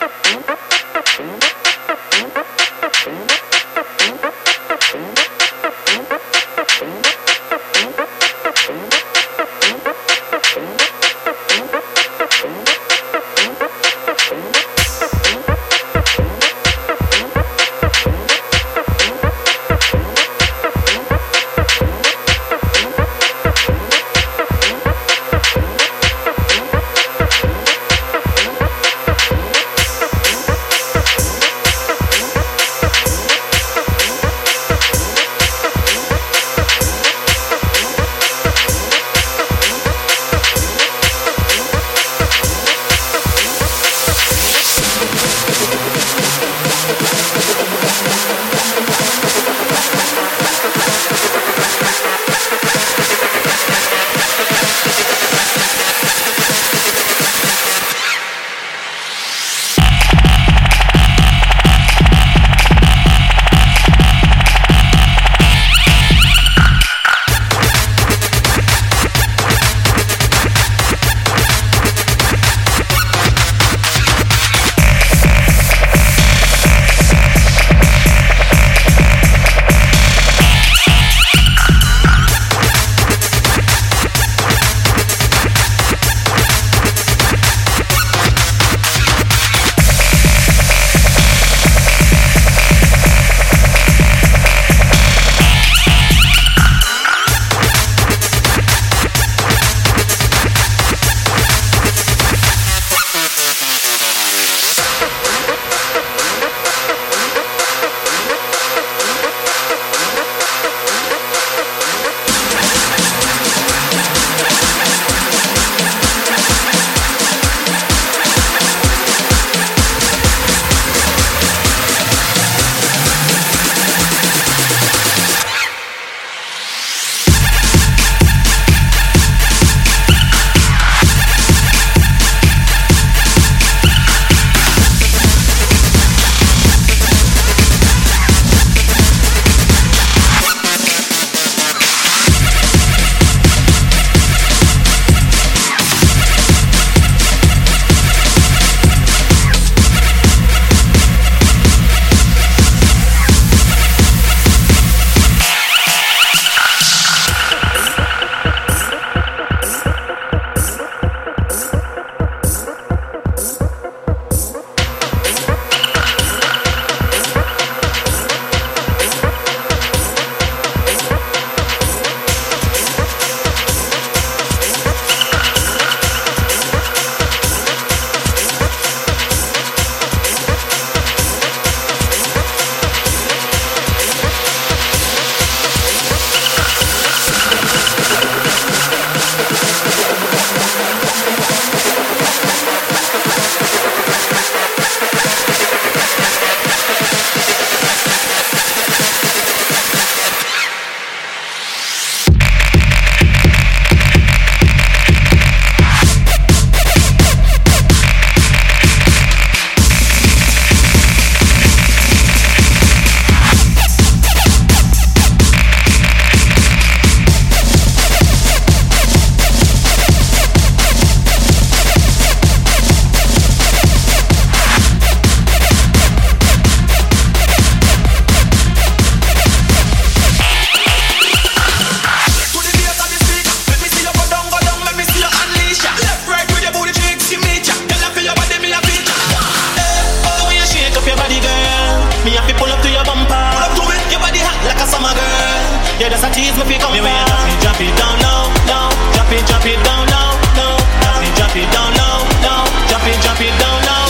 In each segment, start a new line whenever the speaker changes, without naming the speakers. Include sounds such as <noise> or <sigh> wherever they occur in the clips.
Mm-hmm. <laughs> Yeah, that's a tease, my pick up. Yeah, we ain't drop it down low, low. Drop it, drop it down low, low. Drop it, drop it down low, low. Drop it, drop it down low.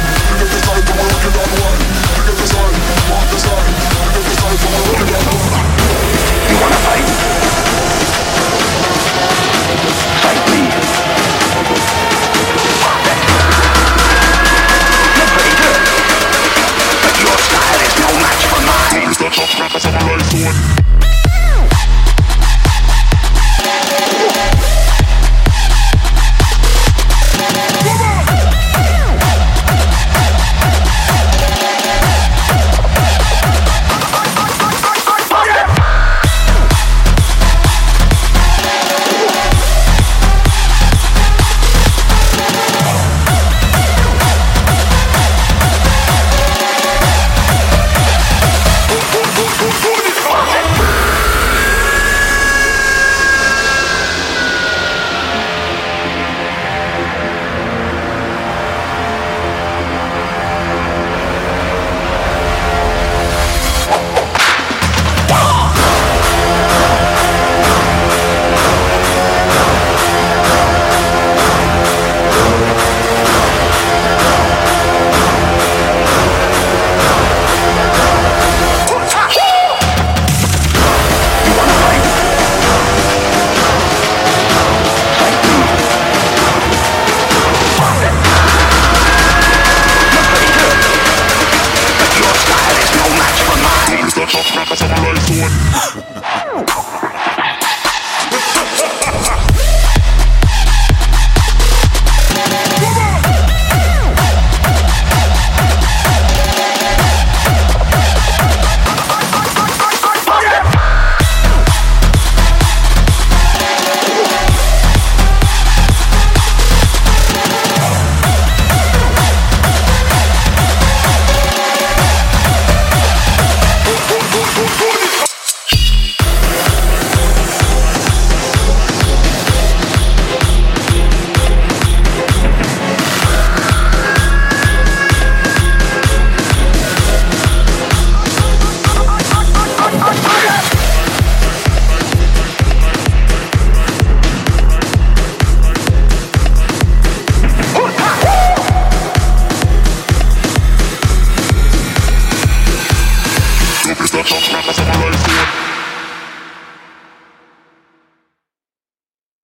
Yeah.